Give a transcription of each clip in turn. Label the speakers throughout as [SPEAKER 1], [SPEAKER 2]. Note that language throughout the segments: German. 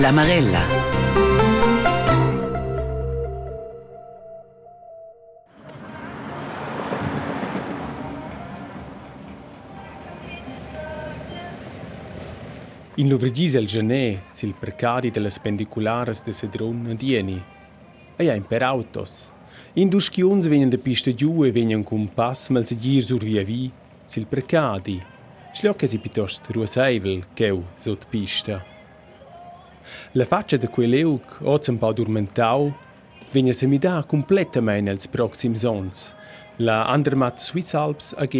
[SPEAKER 1] La Marella.
[SPEAKER 2] In Lovrigis el gener, sil precari delle spendiculares de Sedrun a Dieni. E ja, per. In duschiuns venien de pista giù e venien cun pass mal se gir sur via vi, sil precadi. Schliocca si pitost ruaseivel, cheu, sot pista. La faccia de quell'euc, oz un pau durmentau, vegna semidà completament els proxims ons. La Andermatt Swiss Alps AG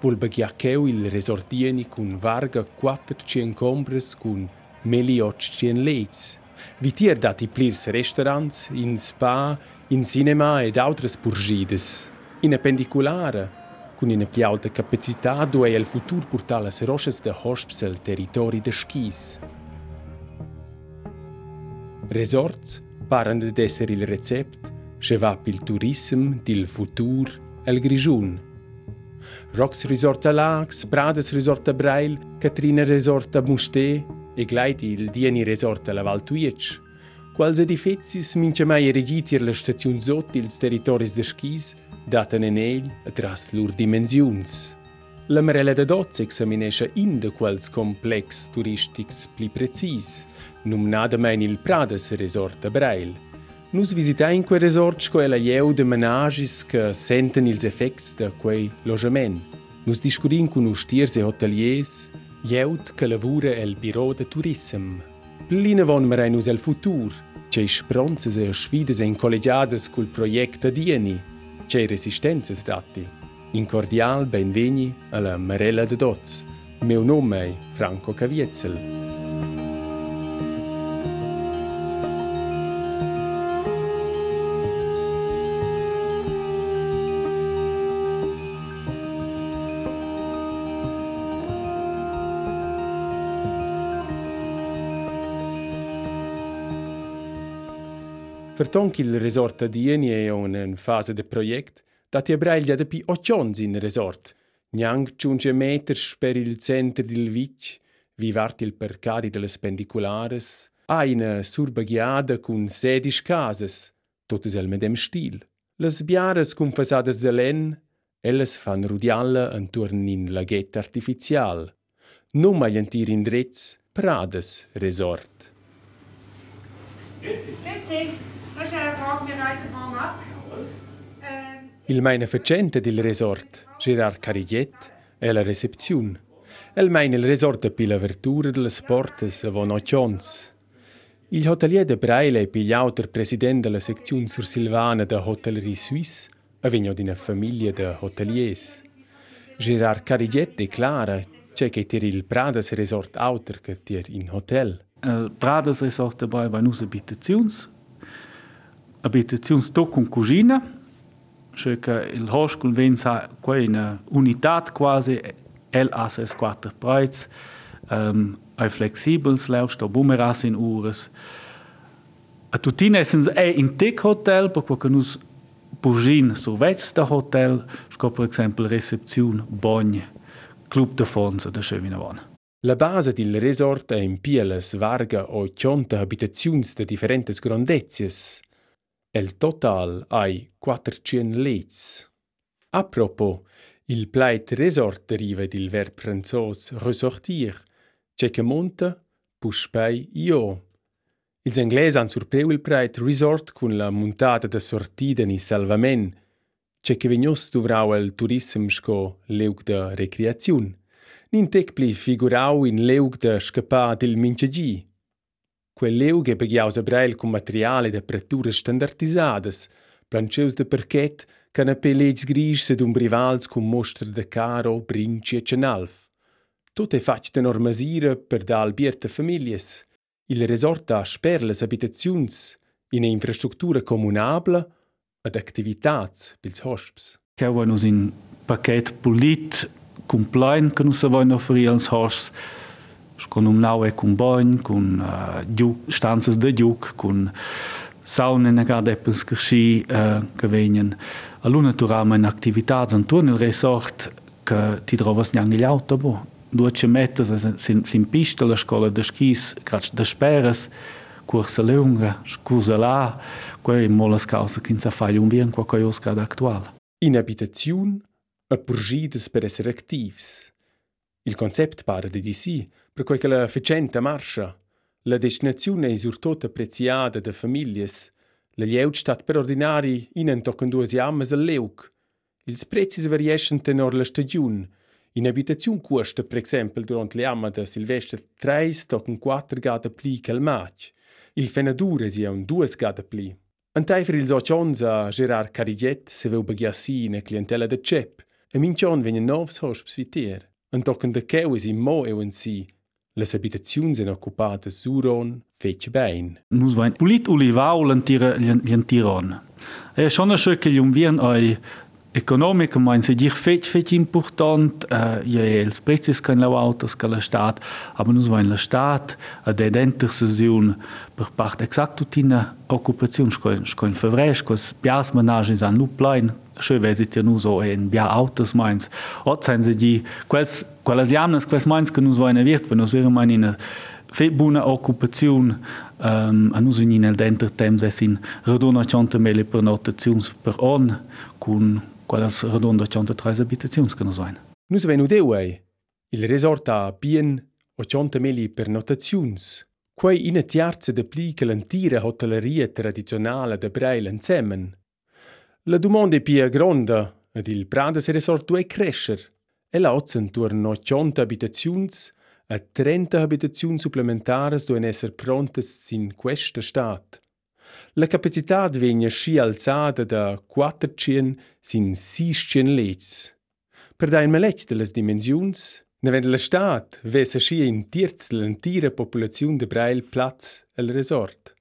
[SPEAKER 2] vuol baghiaccheu il resortieni cun varga 400 compres cun 1800 leits. Vi tier dati plirs restaurants, in spa, in cinema ed autres purgides. In appendiculare, cun in più alta capacità, dove il futuro portare le rocce da hosps al territorio de schis. Resorts paren de esser il recept, che va pil turism dil futur el Grigiun. Rox Resort a Lax, Prades Resort a Brail, Katrina Resort a Musté e gleiti il Dieni Resort a la Val Tuiec. Quals edificis mince mai erigiti la staziun sot ils territoris de skis datan en el atras lur dimensiuns. La Marella de Doz examinescha in de quals complex turistics pli precis, numnadamein il Prades Resort a Brail – Nus visitai in quel resort co ella jeu de menagis che senten ils effects de quei logement. Nus discurin con ustiers e hoteliers, jeut che lavura el biro de turism. Plina von mer nus el futur, c'è spronzes e sfides en collegiades col project adieni, c'è resistenzas dati. In cordial benveni alla Marella de Doz. Meu nome è Franco Cavietzel. Vertonk il resort a Dieni è in fase de project, dat i brail da pi occions in resort. Niang giunge meters per il centro del Vic, vi vart il percadi delle spendiculares, ha una surbaghiada cun sedis cases, totes el medem stil. Las biaras cun fasadas de len, elles fan rudialla intorn in laghetta artificial. Non mai antir in drets, Prades Resort.
[SPEAKER 3] Grazie. Grazie.
[SPEAKER 2] Il meine facente del resort, Gerard Carigliet, è la recepzione. El meine il resort per l'apertura delle porte avon occhions. Il hotelier de Braille è pigliauter presidente della sezione sur Silvana de Hotellerie Suisse, avegno di una famiglia de hoteliers. Gerard Carigliet declara c'è che ter il Prades Resort auter che ter in hotel.
[SPEAKER 4] Il Prades Resort dabei bei nus abitazions, abitaziuns con cucina, cioè che il hostel venza qua in unità quasi el as quattro preis, um, ai flexibels laufst da bumeras in ures. A tutina essens è in tec hotel, perché nus Bugin survets da hotel, sco per esempio recepzione, bagne, club de fonds da Schövinavon.
[SPEAKER 2] La base del resort è in pieles varga o chionta abitaziuns de differentes grandezias. El total ai 400 leits. A propos, il plait resort deriva dil verb franzos ressortir, c'è che monta, puspei io. Ils angles han surpreu il plait resort cun la montata de sortida ni salvament, c'è che vegnos duvrau el turism sco leug de recreaziun. Nin tec pli figurau in leug de scapà del minchagi, Quel leu che beghiaus a breil con materiale de pretture standardisadas, plancheus de parquet, canapé legs gris sed un brivals con mostre de caro, brinci e cenalf. Tot è fatg de normasira per da albierte families. Il resort ha sper las abitaziuns in e infrastruttura comunabla ad activitats pils hosps.
[SPEAKER 4] Che nus in paquet polit complain che nus voin offrir als hosps kun umnaue com banho, com uh, stanzas de giuc, com saune na gada que carschi uh, che vegnen all'una turama in activitats intorno il resort que ti trovas neanche gli autobo. duas metas sin, sin pista la scola da schis, grac da speras, cursa lunga, scusa là, quei molas causa che inza fai un bien qua coi oscada actuale.
[SPEAKER 2] In abitazione, a porgidas per essere activs. Il concept para de di sì, per quei che la facenta marscia. La destinazione è surtut appreziata da famiglie. La lieut stat per ordinari in en tocken duas jammes al leuc. Ils prezis variescen tenor la stagiun. In abitaziun cuosta, per exempel, durant le amma da Silvestre 3 tocken 4 gada pli che al maig. Il fenadure sia un 2 gada pli. Antai per ils ocions a Gerard Cariget se veu bagiassi in clientela de cep. E mincion venien novs hosps vitier. An tocken de keuis in mo eu en si. Les abitaziuns en occupate suron fece bein.
[SPEAKER 4] Nus vain polit ulivau l'antiron. E schon a schöke jumvien oi economica mein se dir fetch fetch important uh, ja els prezis kan lau autos que la stat aber nus vain la stat a de intercession per part exact tutina occupation scoin scoin fevresch cos pias manage an luplain schön wesit ja nu so en bia autos meins ot sein se di quels quelles jamnes quels meins que nus vain wird wenn wäre mein in fe buna occupaziun um, a nus in el denter temps es in redona chante mele per notaziuns per on cun quelles redonda 103 abitazioni che non sono.
[SPEAKER 2] Nus venu deuei. Il resort ha bien 80 meli per notaziuns. Quei ina tiarza de pli che l'antira hotelleria tradizionale de Breil insemmen. La domanda è pia gronda ed il Prades resort due crescer. E la ozen turno 80 abitaziuns a 30 abitazioni supplementares duen esser prontes in questa stat. La capacità vegna sci alzada da 400 sin 600 lets. Per da in melech de las dimensiuns, ne vend la stat vesa sci in tirz l'antira populaziun de Brail Platz al resort.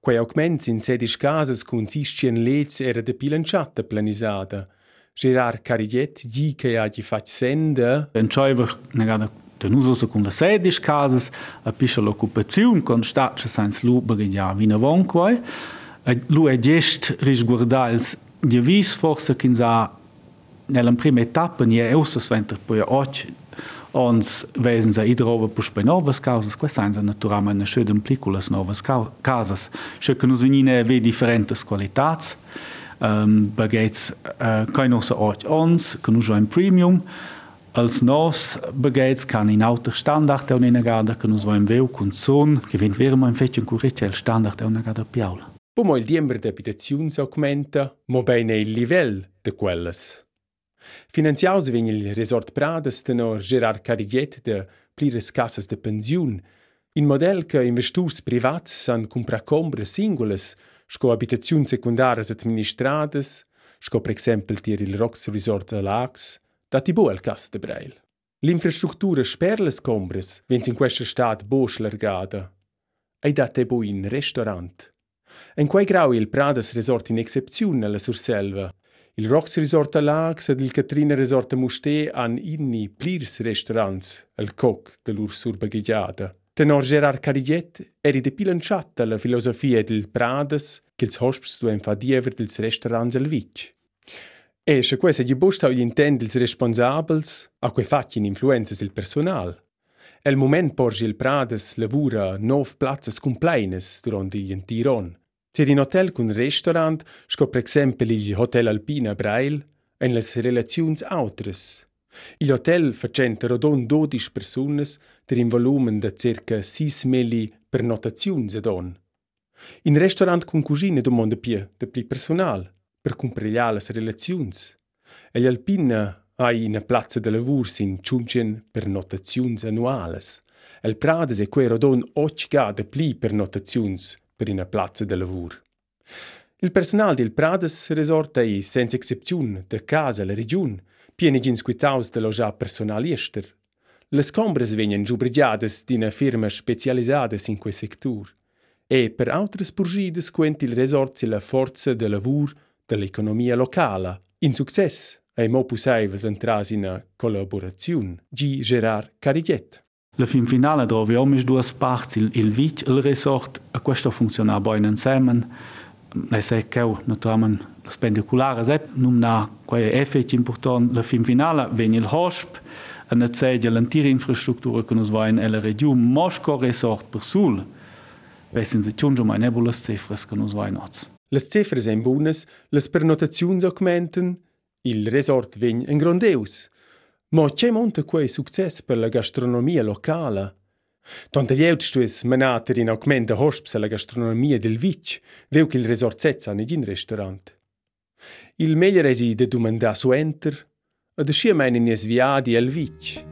[SPEAKER 2] Quei augments in sedis casas consistien lez era da de pilanciata planisada. Gerard Carillet, di che ha di fac sende.
[SPEAKER 4] En choiver negada de nuso se con la sedis casas a piscia l'occupazione con stace sans lubere ja vina von quai. Lu è gest risguardals di vis forse kinza nella prima etappa ni è ossa sventer poi oggi ons wesen sa idrova pus bei novas causas, quas sain sa naturalmente schöden pliculas novas casas. Che nus venine ve differentes qualitats, um, bagets uh, kein osa oggi ons, che nus ein premium, als nos begeits kann in auter standard un in gada che nus vaim veu cun son che vent vera mo infetto un currice il standard un gada piaula.
[SPEAKER 2] Pomo il diember de abitaziuns augmenta, mo bene il livel de quelles. Finanziaus vegn il resort Prades tenor Gerard Cariget de plires cassas de pensiun, in model che investurs privats san cumpra combre singulas, sco abitaziuns secundaras administrades, sco per exempel tir il Rox Resort Lax, dati bo al cas de Breil. L'infrastruttura sper les combres, vens in questa stat boș schlargada. Ei date bo in restaurant. En quai grau il Pradas Resort in excepziun alla Surselva. Il Rox Resort a Lax ed il Catrina Resort a Musté han inni plirs restaurants al coc de lur surbaghigiada. Tenor Gerard Cariget eri de pilanciata la filosofia del Pradas che ils hosps duen fa diever dels restaurants al Vitg. E se quei se bustau gli intend ils responsabels a quei facin influenzas il personal. El moment porgi il Pradas lavura nov plazzas compleines durant il Tiron. Tier in hotel cun restaurant, sco per exempel il Hotel Alpina Brail, en las relaziuns autres. Il hotel facenta rodon 12 personas ter in volumen de circa 6 meli per notaziuns ad on. In restaurant cun cugine domanda pia de pli personal, per cumpregliar las relaziuns. E gli Alpina hai in plazza de lavur sin ciuncien per notaziuns annuales. El Prades e quei rodon 8 gade pli per notaziuns per una plazza de lavur. Il personal del Prades Resort è senza eccezione de casa la region, pieni gins quitaus de loja personal ester. Les combres venien giubrigiades d'ina firma specialisades in quei sector. E per autres purgides quent il resort la forza de lavur de l'economia. In success è mo possibile entras in collaborazione. G. Gerard Cariget.
[SPEAKER 4] La fin finale troviamo due parti, il, il vit il resort, e questo funziona bene insieme. Lei sa che naturalmente lo spettacolare è un effetto importante. La fin finale viene il hosp, e ne c'è l'intera infrastruttura che noi abbiamo nella regione, ma anche resort per sul. Questo è un po' nebula cifre che noi abbiamo.
[SPEAKER 2] Le cifre sono buone, le pernotazioni aumentano, il resort viene in grandeus. Ma c'è monta quei success per la gastronomia locala. Tante lieut stues menater in augment de hosps la gastronomia del Vic, veu che il resort setza in restaurant. Il meglio esi de domanda su enter, e de schia meinen nies viadi al Vic.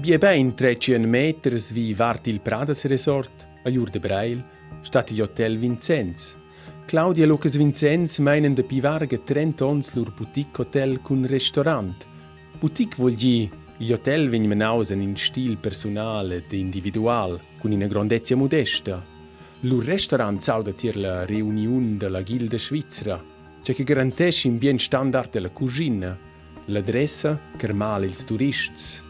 [SPEAKER 2] Bie bein trecien meters vi vart il Pradas Resort, a Jur de Breil, stat il Hotel Vincenz. Claudia e Lucas Vincenz meinen de pivarga 30 ons lur boutique hotel cun restaurant. Boutique vuol dir il hotel vegn menausen in stil personale ed individual, cun una grandezza modesta. Lur restaurant sauda tir la reuniun de la Gilde Svizzera, c'è che garantesce in bien standard della cucina, l'adressa che mal ils turists.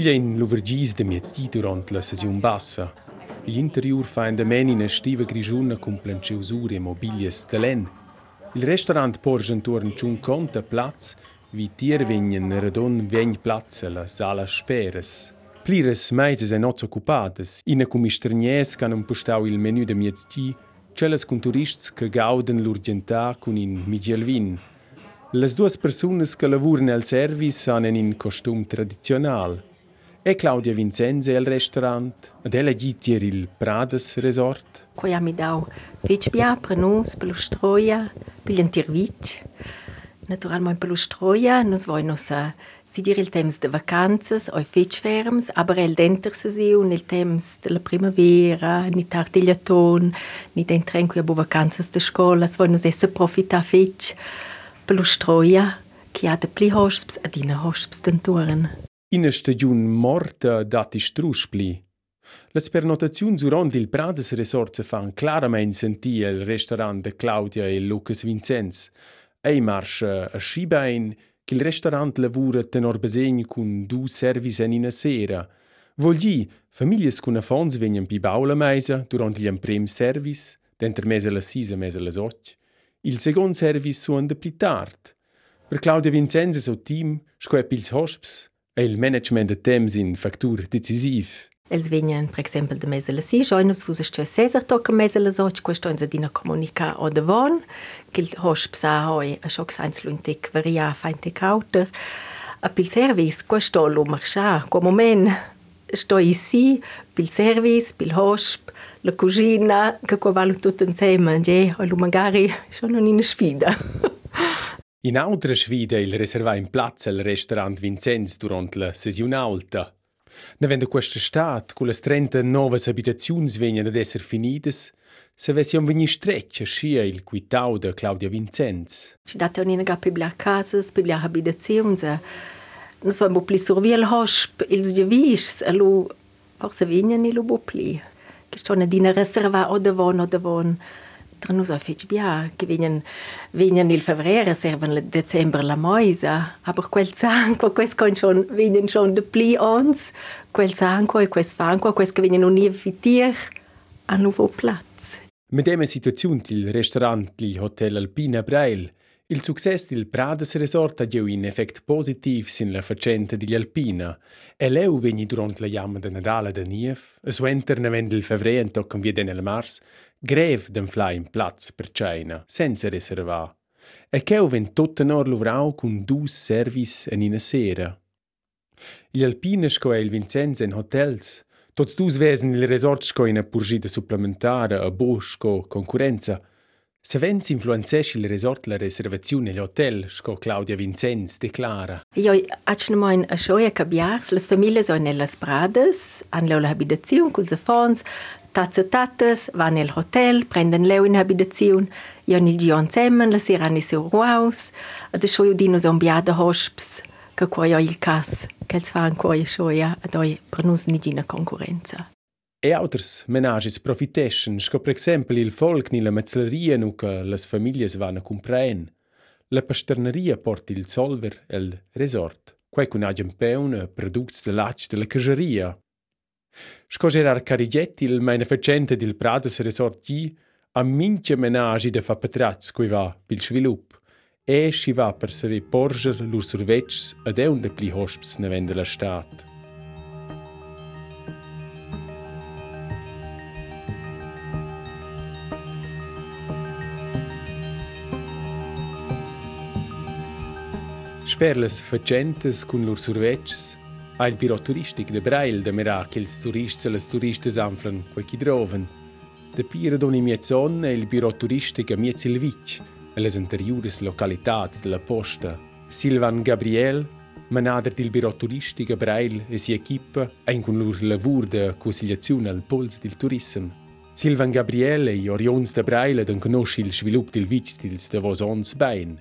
[SPEAKER 2] Il è in l'uvergis de miezdi durant la session bassa. L'interior fa in de meni una stiva grigiuna con planceusure e mobilies de len. Il restaurant porge intorno ciun conta plaz, vi tier vegnen radon vegn plaz la sala speres. Plires meises en oz occupades, ina cum isternies can impostau il menu de miezdi, celas con turists che gauden l'urgentà con in migialvin, Les duas persunas che lavuran al service han in costum tradizional. E Claudia Vincenzi al restaurant, ed ella gitier il Prades Resort.
[SPEAKER 1] Coi mi dau fetch bia per nus, per lo stroia, per l'entirvic. Naturalmente per lo stroia, nus voi nos a si dir il temps de vacanzas o fetch ferms, aber el denter sesiun, il temps de la primavera, ni tartigliaton, ni dentren qui a bo vacanzas de scola, voi nos esse profita fetch pelustroia che ha de pli hosps ad ina hosps.
[SPEAKER 2] Ina stagiun morta dati struspli. Las pernotaziuns durant il Prades Resort se fan clarament sentir il restaurant de Claudia e Lucas Vincenz. Ei marscha a schibein che il restaurant lavura tenor besegn cun du service in ina sera. Vol dir, famiglie cun affons vegnan pi baula meisa durant il prim service, d'enter mesa la sisa mesa las och. Il second service suon de pli tard. Per Claudia Vincenzi e seu team scoep ils hosps e il management de temps in factur decisiv.
[SPEAKER 1] Els venien, per exempel, de mese la si, joinus fus esce Cesar tocca mese la soc, questo in zadina comunica o de von, che il hosp sa hoi a schoc sains luntic varia feintic auter. A pil service, questo lo marcha, qua moment, sto ici, pil service, pil hosp, la cucina, che qua valo tutto insieme, e lo magari sono una sfida.
[SPEAKER 2] in altra sfida il reserva in piazza al restaurant Vincenz durante la sessione alta. Navendo questa stat, con le 30 nuove abitazioni vengono ad essere finite, se avessimo veni streccia scia il quitau da Claudia Vincenz.
[SPEAKER 1] Ci date un'ina ga piblia casas, piblia abitazioni, non so un po' più surviel hosp, ils gevis, e lo forse vengono lo po' più che stanno di reserva o devon o devon nos a fetg bia, che vegnan, vegnan il fevrere, servan le december la moisa, aber quel sangue, questo con schon, vegnan schon de ons, quel sangue e quels fango, questo che vegnan unie vitir, a nuovo platz.
[SPEAKER 2] Mit dem Situation il Restaurant, il Hotel Alpina Breil, il successo del Prades Resort ha dato un effetto positivo sulla faccenda degli Alpina. E lei venne durante la chiamata di Natale da Nief, e suenter ne il febbraio e tocca via del Mars, grev den fly in plaz per China, senza reservar. E cheu ven tutta nor luvrau cun dus service en ina sera. Il Alpina sco e il Vincenza in hotels, tots dus vesen il resort sco in a purgida supplementare a bosco concurenza, Se vens influenzesci il resort la reservazione all'hotel, sco Claudia Vincenz declara.
[SPEAKER 1] Io acne moin a schoia cabiars, las famiglie sono nelle prades, han leu l'abitazione col zafons, tazza tatas, van nel hotel, prendono leu in abitazione, io nel gion semmen, la sera hanno seu ruaus, ad schoia dino son biada hosps, che qua io il cas, che els fan qua schoia, ad oi per nus nigina concorrenza.
[SPEAKER 2] E auters menages profiteschen, sco per exempel il folk ni la mezzleria nu che las famiglias vanno compraen. La pasterneria porta il solver el resort, quai cun agem peuna products de lac de la cageria. Sco Gerard Carigetti, il facente del Prades Resort G, a mince menagi de fa patrats cui va pil svilup. E sci va per saver porger lur survetgs ad eun de pli hosps ne vende la stat. Sperles facentes cun lur survetgs, ha il biro turistic de Brail de mera che ils turists e les turistes anflan quel chi droven. De pira doni mia zon e il biro turistic a mia Silvic e les interiores localitats de posta. Silvan Gabriel, manader del biro turistic a Brail e si equipa ein cun lur lavur de consigliazione al pols del turism. Silvan Gabriel e i orions de Brail den conosci il svilup del vic stils de vos bein.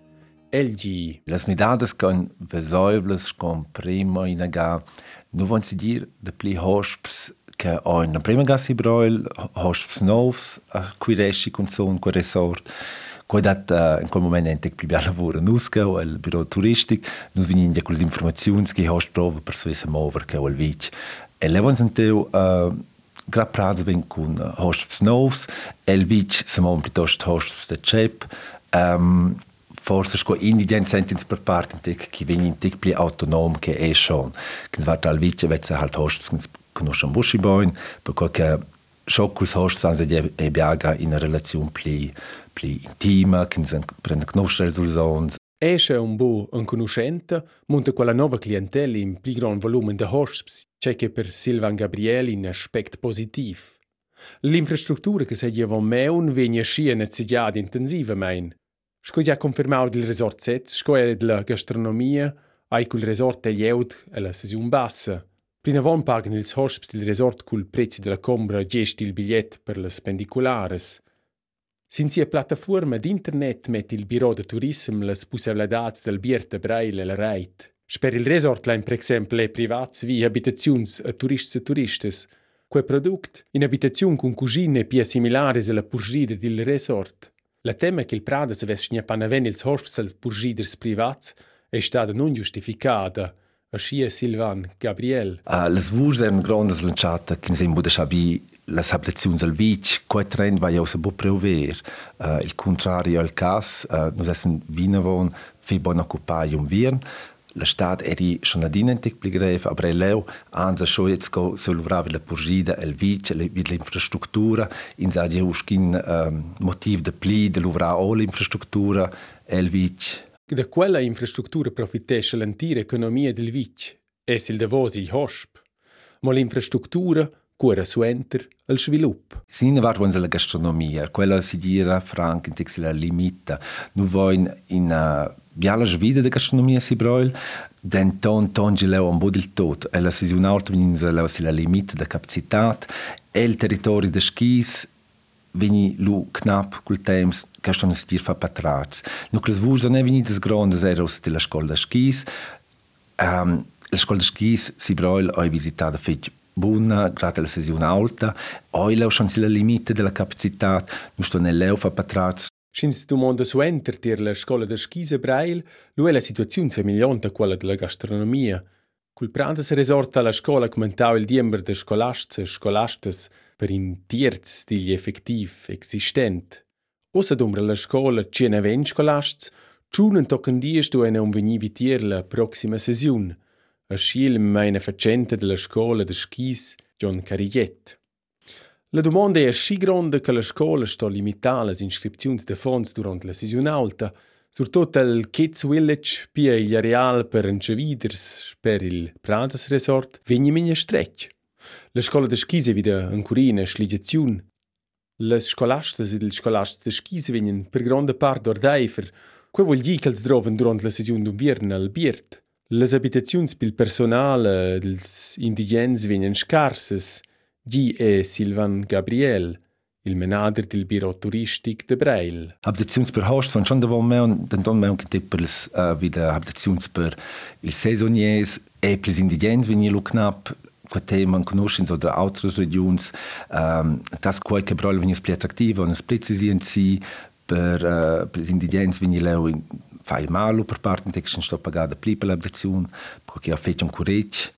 [SPEAKER 2] LG.
[SPEAKER 5] Las midades con vesoivles con prima in aga nu von si dir de pli hosps che ho in prima gassi broil hosps novs a qui resci con son co resort. Quai dat uh, in quel moment ente pli bia lavoro nusca o il biro turistic. Nus vinin ja quelle informazioni che host prova per suese mover che il vic e levon senteu uh, gra prats ven con hosps novs. El vic se mon piuttosto hosps de cep. Um, forse sco indigent sentins per parte tic che vegni tic pli autonom che è schon che va tal vice vezza halt hosts conosciamo busci boin per quel che Schockus hosts san se e biaga in relazione pli pli intima che se prende conoscere sul sons
[SPEAKER 2] Esce un bu un conoscente monta quella nuova clientela in pli gran volume de hosts c'è che per Silvan Gabriel in aspect positiv. L'infrastruttura che se lleva meun vegna scia necessiata intensiva mein. Sco ja confermau del resort Sets, sco è della gastronomia, ai cul resort è lieud e la sesiun bassa. Prina von pagan ils hosps del resort cul prezzi della combra gesti il bigliet per le spendiculares. Sin sia plataforma d'internet met il biro de turism las possibilidades del bierte braille e la reit. Sper il resort lain per exemple privats vi habitaziuns a turists e turistes, quei product in abitaziun cun cucine pia similares alla purgida del resort. La tema che il Prada se ves schnia panaven ils hosps als purgiders privats è stata non giustificata, Aschia Silvan Gabriel.
[SPEAKER 5] Uh, las vurs eran grandes lanciata che se imbuda schabi las ablaziuns al vic, quai trend va jau se bo preuver. Uh, il contrario al cas, uh, nos essen vinavon fi bon occupai um viren, la stat eri schon adinentic pli grev, aber e leu anza scho jetzt go se luvravi la purgida el vic, vid l'infrastruttura, in sa jau schin um, motiv de pli de luvra o l'infrastruttura el vic.
[SPEAKER 2] Da quella infrastruttura profitesce l'antira economia del vic, es il davos il hosp. Ma l'infrastruttura cura suenter al svilup.
[SPEAKER 5] Sin var von la gastronomia, quella si dira franc in tex la limita. Nu voin in uh, bialas vida de gastronomia sibrol, den ton ton geleu on bodil tot. Ella si un ort vinin la si la limite da capacitat, el territori de skis vini lu knap cul temps gastronomia si dir fa patrats. Nucles vurs ne vini des grandes eros de la scola skis. Um, ehm, la scola skis sibrol oi visitata fetch grazie alla sesiunea alta, oi leu șansele limite de la capacitate, nu știu, ne leu fa patrați
[SPEAKER 2] Schins du monde su enter tier la scola de skise Brail, lu è la situazione semigliante a quella della gastronomia. Cul prandes resorta la scola commentau il diember de scolasts e scolastes per in tierz digli effektiv existent. Ossa dumbra la scola cena ven scolasts, ciunen tocken dies du ene un veni vitier la proxima sesiun. A schiel meine facente della scola de skis John Cariget. La domanda è sci gronda che la scola sto limitare le iscrizioni de fonds durante la sessione alta, surtot al Kids Village pia il areal per enceviders per il Pradas Resort vegni minha strecch. La scola de wieder ancora in sligiazione. Le scolastes ed il scolastes de skis vegnen per grande parte d'ordeifer, quei vuol dire che els droven durante la sessione d'inverno al Biert. Les habitaziuns pil personal dels indigens vegnen scarses, Gi è Silvan Gabriel, il menader del biro turistic de Breil.
[SPEAKER 5] Abdaziuns per host von schon davon mehr und dann dann mehr und per uh, wieder abdaziuns per il saisoniers e plis indigens wenn ihr knapp quel tema conoscono oder altre regioni, um, das qualche brol viene più attrattivo, una precisione per, uh, per gli indigeni viene leu fai malo per parte che sto pagata pli per l'abitazione, perché ha fatto un coraggio.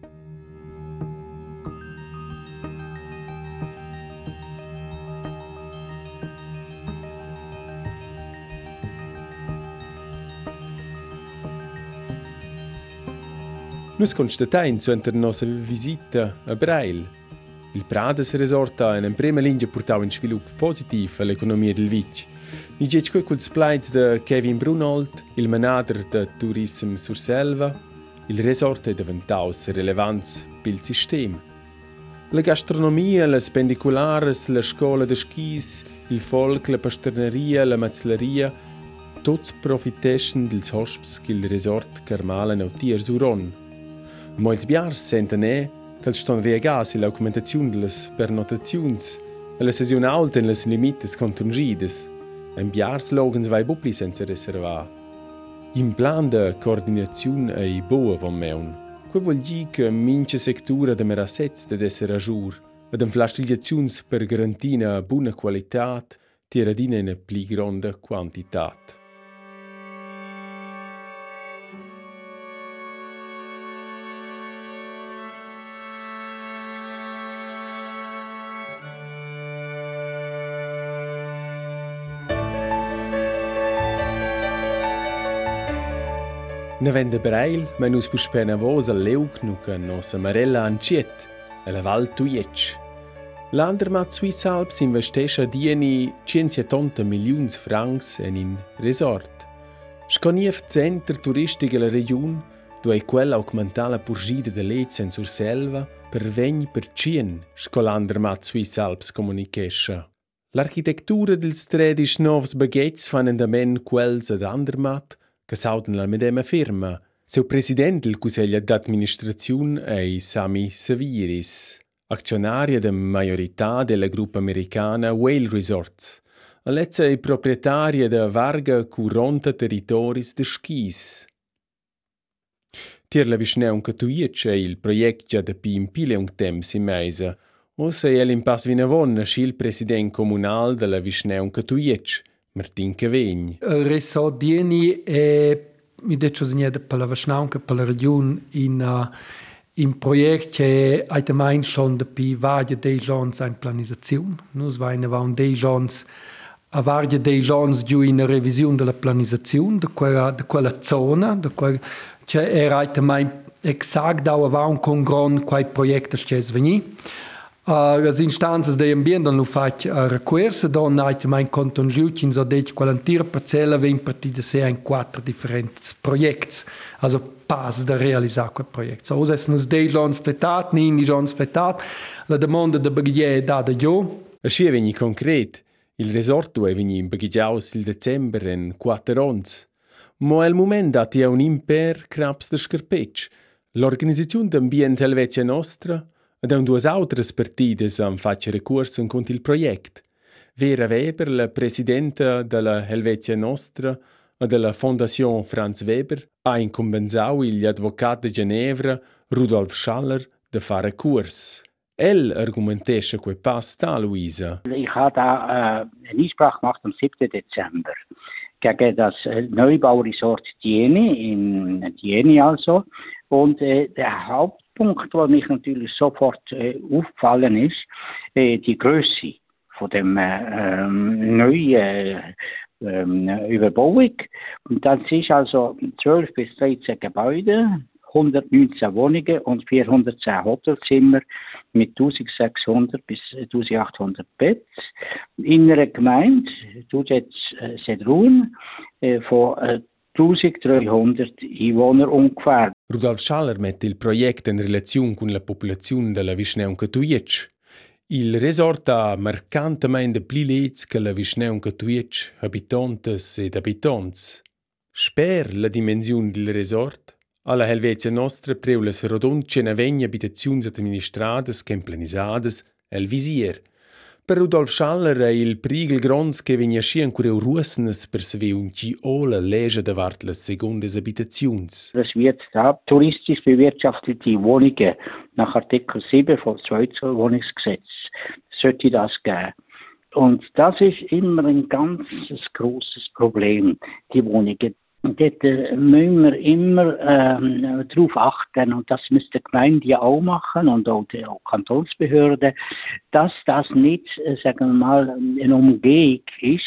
[SPEAKER 2] Nus constatain suenter nossa visita a Breil. Il Prades Resort ha in prima linea portau un sviluppo positivo all'economia del Vic. Ni quei culs plaids de Kevin Brunold, il manager de Tourism sur Selva, il resort è diventau relevants pel sistema. La gastronomia, le spendiculares, la scuola de skis, il folk, la pasterneria, la mazzeria, tots profiteschen dels hosps che il resort carmalen au tiers uron. Molzbjar sentene che sono riegati l'augmentazione delle pernotazioni e le sessioni alte nelle limiti scontingite, e bjar slogans vai bupli senza riservare. In plan di coordinazione e boa von meun, che vuol dire che mince sectura de merasetz de essere a jour, e de flascigliazioni per garantire una buona qualità, tiradina in più grande quantità. Ne vende Breil, ma nus pus spena vos al leug nuca nossa Marella Anciet, e la Val Tuietsch. L'Andermat Swiss Alps investescha dieni 170 milions francs en in resort. Sconief center turistica la region, dove quella augmenta la purgida de lez en sur selva per vegn per cien, scolandermat Swiss Alps comunicescha. L'architettura dels tredisch novs baguettes fan endamen quels ad Andermatt, che sauden la medema firma. Seu president del Consiglio d'Administrazione è Sami Saviris, azionaria de majorità della gruppa americana Whale Resorts. Alezza è proprietaria de varga 40 territoris de skis. Tier la visneun catuiec è il proiect già da pi impile un temps in meisa, o se è l'impass vinavon nasci il president comunal della visneun catuiec, Martin Cavegn.
[SPEAKER 6] Il resort Dieni è mi detto segnata per la Vasnaunca, per la regione, in, uh, in projekt che allgemein schon da pi varie dei jons in planizazione. Nus va un dei jons a varie dei jons giù in revisione della planizazione, de quella, de quella zona, de quella, che era allgemein exakt da va un con gran quai projekt che es veni. Uh, as instanzas de ambiente hanno fatto uh, recurso, donait mein Kanton Giutin so det qualantira parcella ven partida se in quattro differenti progetti, also pas da realizzare quel progetto. So, os nus dei giorni spletat, ni ni giorni spletat, la domanda de baghier è data io.
[SPEAKER 2] Asci è vegni concret. Il resorto è vegni baghigiaus il december en quattro ons. Mo al moment dati è un imper craps de scarpetsch. L'organizzazione d'ambiente Helvetia Nostra ed un duas autres partides han fatto ricorso contro il progetto. Vera Weber, la presidenta della Helvetia Nostra e della Fondazione Franz Weber, ha incombenzato gli avvocati di Ginevra, Rudolf Schaller, di fare ricorso. El argumentesce quei pass da, Luisa.
[SPEAKER 7] Ich habe da äh, eine Einsprache gemacht am 7. Dezember gegen das Neubauresort Dieni, in Dieni also. Und äh, der Hauptpunkt, der mich natürlich sofort äh, aufgefallen ist, äh, die Größe von dem äh, ähm, neuen ähm, Überbauung. Das ist also 12 bis 13 Gebäude, 119 Wohnungen und 410 Hotelzimmer mit 1600 bis 1800 Betts in einer Gemeinde, tut jetzt äh, Sedrun, äh, von äh, 1300 Einwohner ungefähr.
[SPEAKER 2] Rudolf Schaller mette il progetto in relazione con la popolazione della Visneunca Tuiec. Il resort ha marcantemente più lets che la Visneunca Tuiec, abitantes ed abitants. Sper la dimensione del resort, alla Helvetia nostra preu las rodonce navegna abitaziuns administradas el visier. Per Rudolf Schaller è il prigel grons che vegna schi ancora russnes per se un ci ola lege davart las segundes abitaziuns.
[SPEAKER 7] Das wird da touristisch bewirtschaftete Wohnungen nach Artikel 7 vom Schweizer Wohnungsgesetz sollte das geben. Und das ist immer ein ganz großes Problem, die Wohnungen. Und dort äh, müssen wir immer ähm, darauf achten, und das müsste die Gemeinde ja auch machen und auch die auch Kantonsbehörden, dass das nicht, äh, sagen wir mal, eine Umgehung ist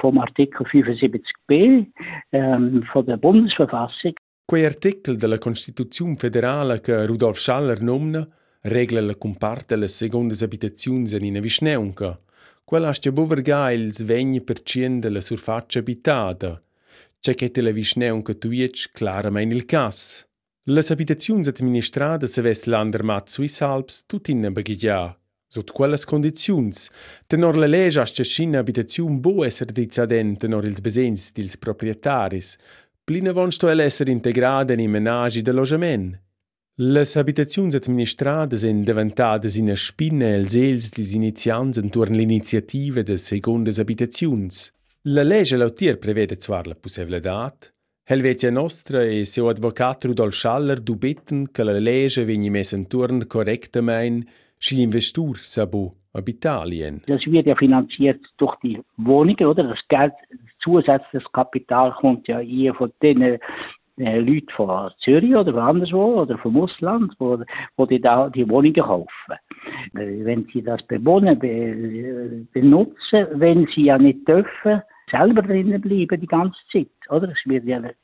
[SPEAKER 7] vom Artikel 75b ähm, von der Bundesverfassung.
[SPEAKER 2] Quei artikel della Constituzione federale che Rudolf Schaller nomna regla la comparte las segundas abitaziuns in visneunca. Quella astia boverga ils 20% della surfaccia abitada, c'è che te la visneunca tuiec claramain il cas. Las abitaziuns administrada se ves l'andermat sui salps tut inna baghigia. Sot quelles condiziuns, tenor la lega astia scina abitaziun bo esser dizadent tenor ils besens dils proprietaris, plina von sto el esser integrada in menagi de logement. Las abitaziuns administradas en diventadas ina spinna els els dis iniziants entorn l'iniziativa de segundas abitaziuns. La legge lautier prevede zwar la possibilità, Helvetia Nostra e seu advocat Rudolf Schaller dubitten che la legge vegni messa intorn correctamente schi l'investur sabo abitalien.
[SPEAKER 7] Das wird ja finanziert durch die Wohnungen, oder? Das Geld, zusätzliches Kapital kommt ja hier von den äh, Leuten von Zürich oder von anderswo oder vom Ausland, wo, wo die da die Wohnungen kaufen. Äh, Wenn sie das bewohnen, be, benutzen, wenn sie ja nicht dürfen, selber drinnen bleiben die ganze Zeit, oder? Es wird ja, äh,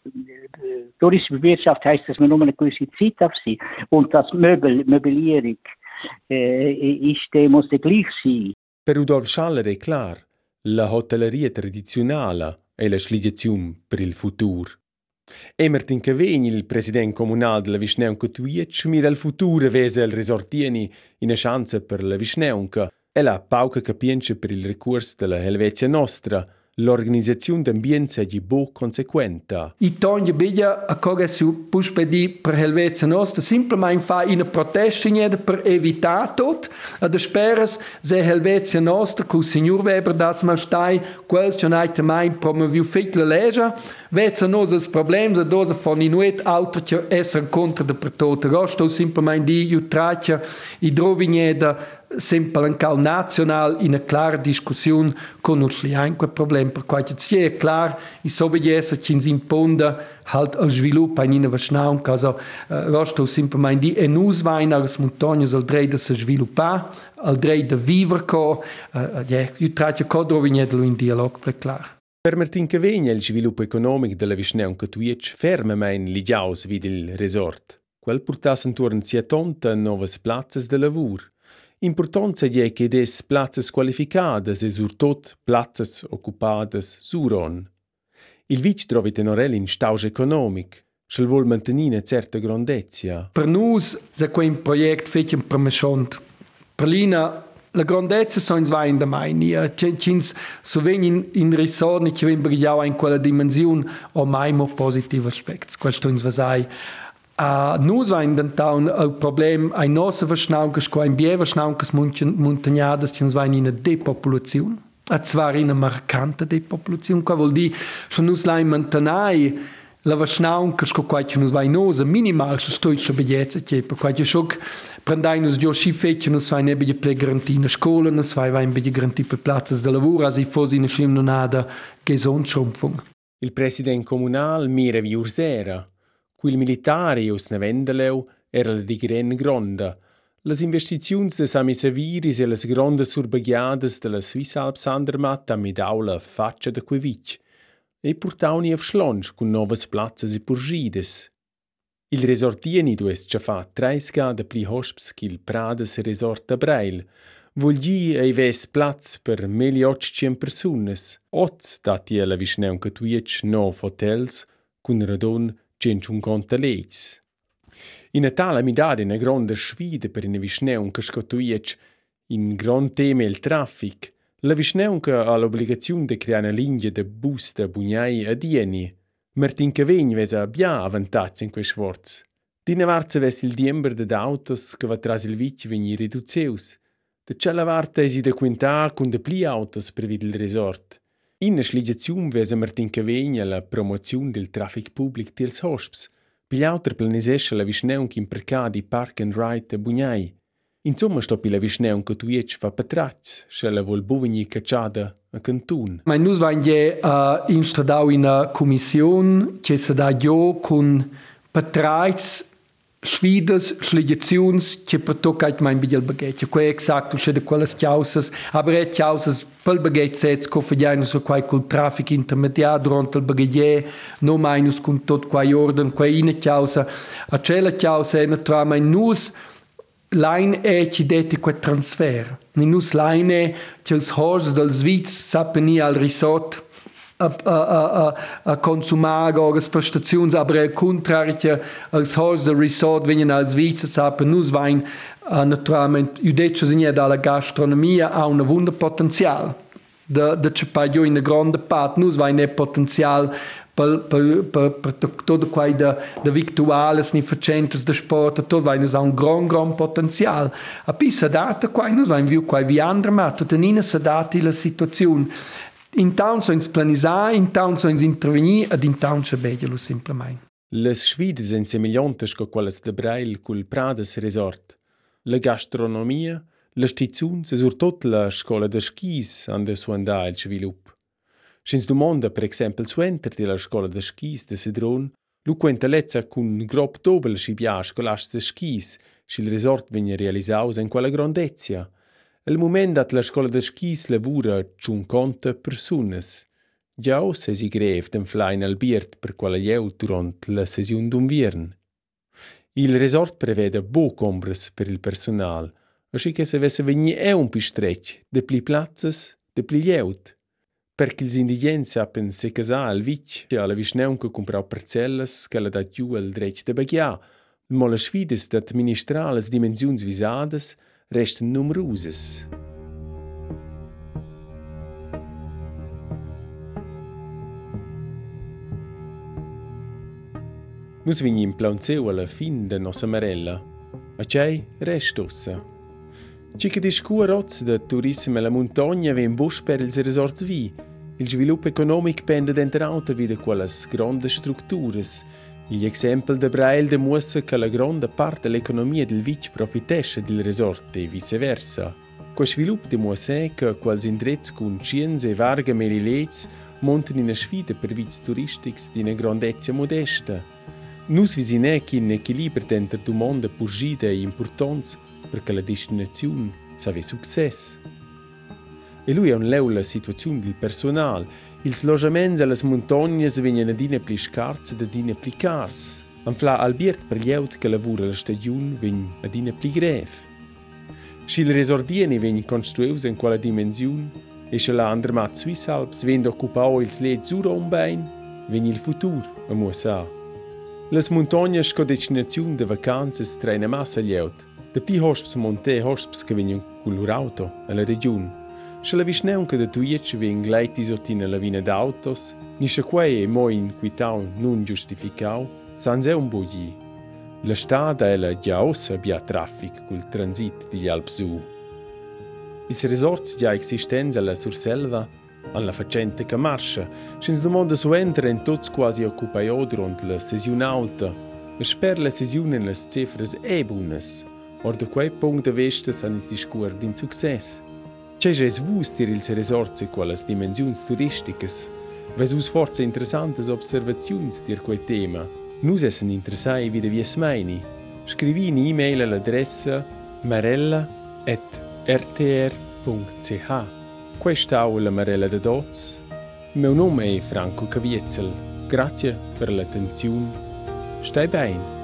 [SPEAKER 7] touristische Wirtschaft heißt, dass man nur eine gewisse Zeit darf sein. Und das Möbel, Möblierung, äh, ist, der muss der gleich sein.
[SPEAKER 2] Per Rudolf Schaller è clar, la hotelleria tradizionale è la sligiazione per il futuro. Emertin Cavegn, il president comunale della Visneunca Tuiec, mira il futuro vese il risortieni in chance per la Visneunca e la pauca capienza per il ricorso della Helvetia Nostra, l'organizzazione d'ambienza di bo consequenta.
[SPEAKER 6] I togli biglia a cosa si può spedire per Helvetia nostra, semplicemente fa una protesta per evitare tutto, ad speras se Helvetia nostra, il signor Weber das mal stai, quel che non mai promoviu fit la legge, Vezza nos os problems a dosa von inuet auto che essere contro de per tot. Rosto semplicemente di io traccia i drovigneda sempre encau nacional in a clara discussione con un slianque problem per quai ci è clar i sobbediesse ci imponda halt al sviluppo eh, eh, in innovazione caso uh, rosto sempre mein di enus vainar as montagne al dreide se sviluppa al dreide viver co uh, ja ju tratje codro vignedlo in dialog ple clar
[SPEAKER 2] Per Martin Cavegna il sviluppo economico della Visneon Catuiec ferma mein ligiaus vid il resort. Quel portasse intorno sia tonta novas plazzas de lavoro Importanza è che des plazzas qualificadas e surtot plazzas occupadas suron. Il vic trovi tenorel in stauge economic, schel mantenere una certa grandezia.
[SPEAKER 6] Per nus se quel projekt fetchen permesciont. Per lina la grandezza sono zwei in der Maini. Cins so ven in, in risorni che ven brigau in quella dimensione o mai mo positivi aspetti. Questo in vasai. A nus vain den taun il problem ai nosse verschnaukas qua in biever schnaukas montagnadas che vain in depopulazione. A zwar in una marcante depopulazione. Qua vuol dire, se nus lai mantenai la vasnaunca sco quaitje nus vai nosa minimal se stoitsche bellezza che per quaitje schoc prendai nus dio schi fecche nus vai nebbe ple garantina scola nus vai nebbe garanti per platzas de lavoro as i fosi in schlim nonada gesundschrumpfung.
[SPEAKER 2] Il president comunal mira vi ursera. Quil militare us ne vendeleu era la di gren gronda. Las investiziuns de Sami Saviris e las grondas surbagiadas de la Swiss Alps Andermatt han midau la faccia de quei vitg e purtauni av schlonsch cun novas plazzas e purgides. Il resortieni dues già fa treis gada pli hosps ch'il Prades Resort a Breil, Vulgi ei ves plaz per meli otcien persunas, oz dati alla visneunca tuiec nov hotels, cun radon cenciun conta leits. In a tala midade una gronda sfida per una visneunca scotuiec, in gran tema il traffic, La Visneunca ha l'obbligazione di creare una linea de bus da Bugnai a Dieni, Martin Cavegn vesa bia avantatsi in quei sforz. Dina varza ves il diember de autos che va tras il vic vegni riduzeus. De cella varta esi de quinta cun de pli autos per il resort. In sligiaziun vesa Martin Cavegn alla promoziun del traffic public dels hosps. Pigliauter planisesce la visneun in percadi park and ride a Bugnai. Insomma, sto pila visneun che tu iec fa patratz, schella vol buvegni cacciada a Cantun.
[SPEAKER 6] Ma nus vain je uh, instadau in una commission che se da jo con patratz sfidas, sligaziuns che per toccait mein bigel baguette. Quei exact usce de quelles chiausas, aber et chiausas pel baguette co fagiaino so quai col traffic intermediar durante il baguette, no mainus con tot quai orden, quai ina chiausa, a cella chiausa ena tra mein nus Line è ci detti quel transfer. Ni nus line che els hors del Sviz sappeni al risort a, a, a, a consumar as prestazioni, aber al contrario che els hors del resort vengono al Sviz sappen nus vain uh, naturalmente io detto signa dalla gastronomia ha un wunder potenzial. Da da c'è paio in grande parte nus vain è potenzial per, per, per, per tutto quai da, da victuales ni facentes da sport, tot vai nus ha un gran, gran potenzial. A pi sa data quai nus vain viu quai vi andra ma tot nina sa dati la situazione. In town so ins planisar, in town so ins intervenir, ad in town sa begelo simplement.
[SPEAKER 2] Les sfides en semigliantes co quelles de Breil cul Prades Resort. La gastronomia, la stizuns e surtot la scola de skis han de suandà il svilup. Schins domanda, per exempel, suenter de la scola de skis de Sedron, lu quenta lezza cun grob dobel scolasts de skis, si il resort vegna realisaus en quella grandezia. El moment dat la scola de skis lavura ciun conta persunas. Già se si grev den flain al biert per quella lieu durant la sesiun d'unviern. Il resort prevede bo combres per il personal, aschi che se vesse vegni e un pi de pli plazzas, de pli lieut. Perché ils indigents sappen se casà al vic, che alla visneunca comprau parcellas, che la dat giù al dretg de bagià, ma le sfides d'administrar las visadas restan numerusas. Nus vignim plaunzeu alla fin de nossa marella. A cei rest ossa. Ci che discua roz de turismo alla montagna ven busch per ils resorts vi. Il sviluppo economic pende denter auter wie de quelles grandes structuras. Gli exempel de Braille demuestra che la grande parte dell'economia del vic profitesce del resort e viceversa. Qua svilupp demuestra che quals indrets con ciens e varga melilets monten in sfida per viz turistics di una grandezza modesta. Nus visinè che in equilibrio dentro domanda purgida e importanza perché la destinazione save success. E lui è un leu la situazione del Il slojament a las montognas vegna na dina pli scarza da dina pli cars. Anfla Albiert pregliaut che lavora la stagiun vegn a dina pli grev. Si il resordieni e vegn construeus in quella dimensiun e se la andremat Swiss Alps vend occupau ils led sur ombein, vegn il futur a muossa. Las montognas sco destinaziun de vacanzas traina massa lieut, de pli hosps monte e hosps che vegn cul lur auto a la regione. Se la visneunca de tuiec veng leiti sotina la vina d'autos, ni se quei e mo inquitau non giustificau, sans è un bugli. La strada è la già ossa bia traffic col transit digli Alpsu. Ils resorts già existenza alla Surselva alla facente che marscha, sens domanda su entra en tots quasi occupaiò durant la sesiun alta, e sper la sesiun en las cifras e bunas, or de quei punct de vesta san is discur din success. Jes vus tir ils resorts e qualas dimensiuns turisticas, ves us forza interessantes observaziuns dir quei tema. Nus essen interessai wie de vies meini. Scrivi in e-mail all'adressa marella.rtr.ch Questa è la Marella de Doz. Meu nome è Franco Caviezel. Grazie per l'attenzione. Stai bene.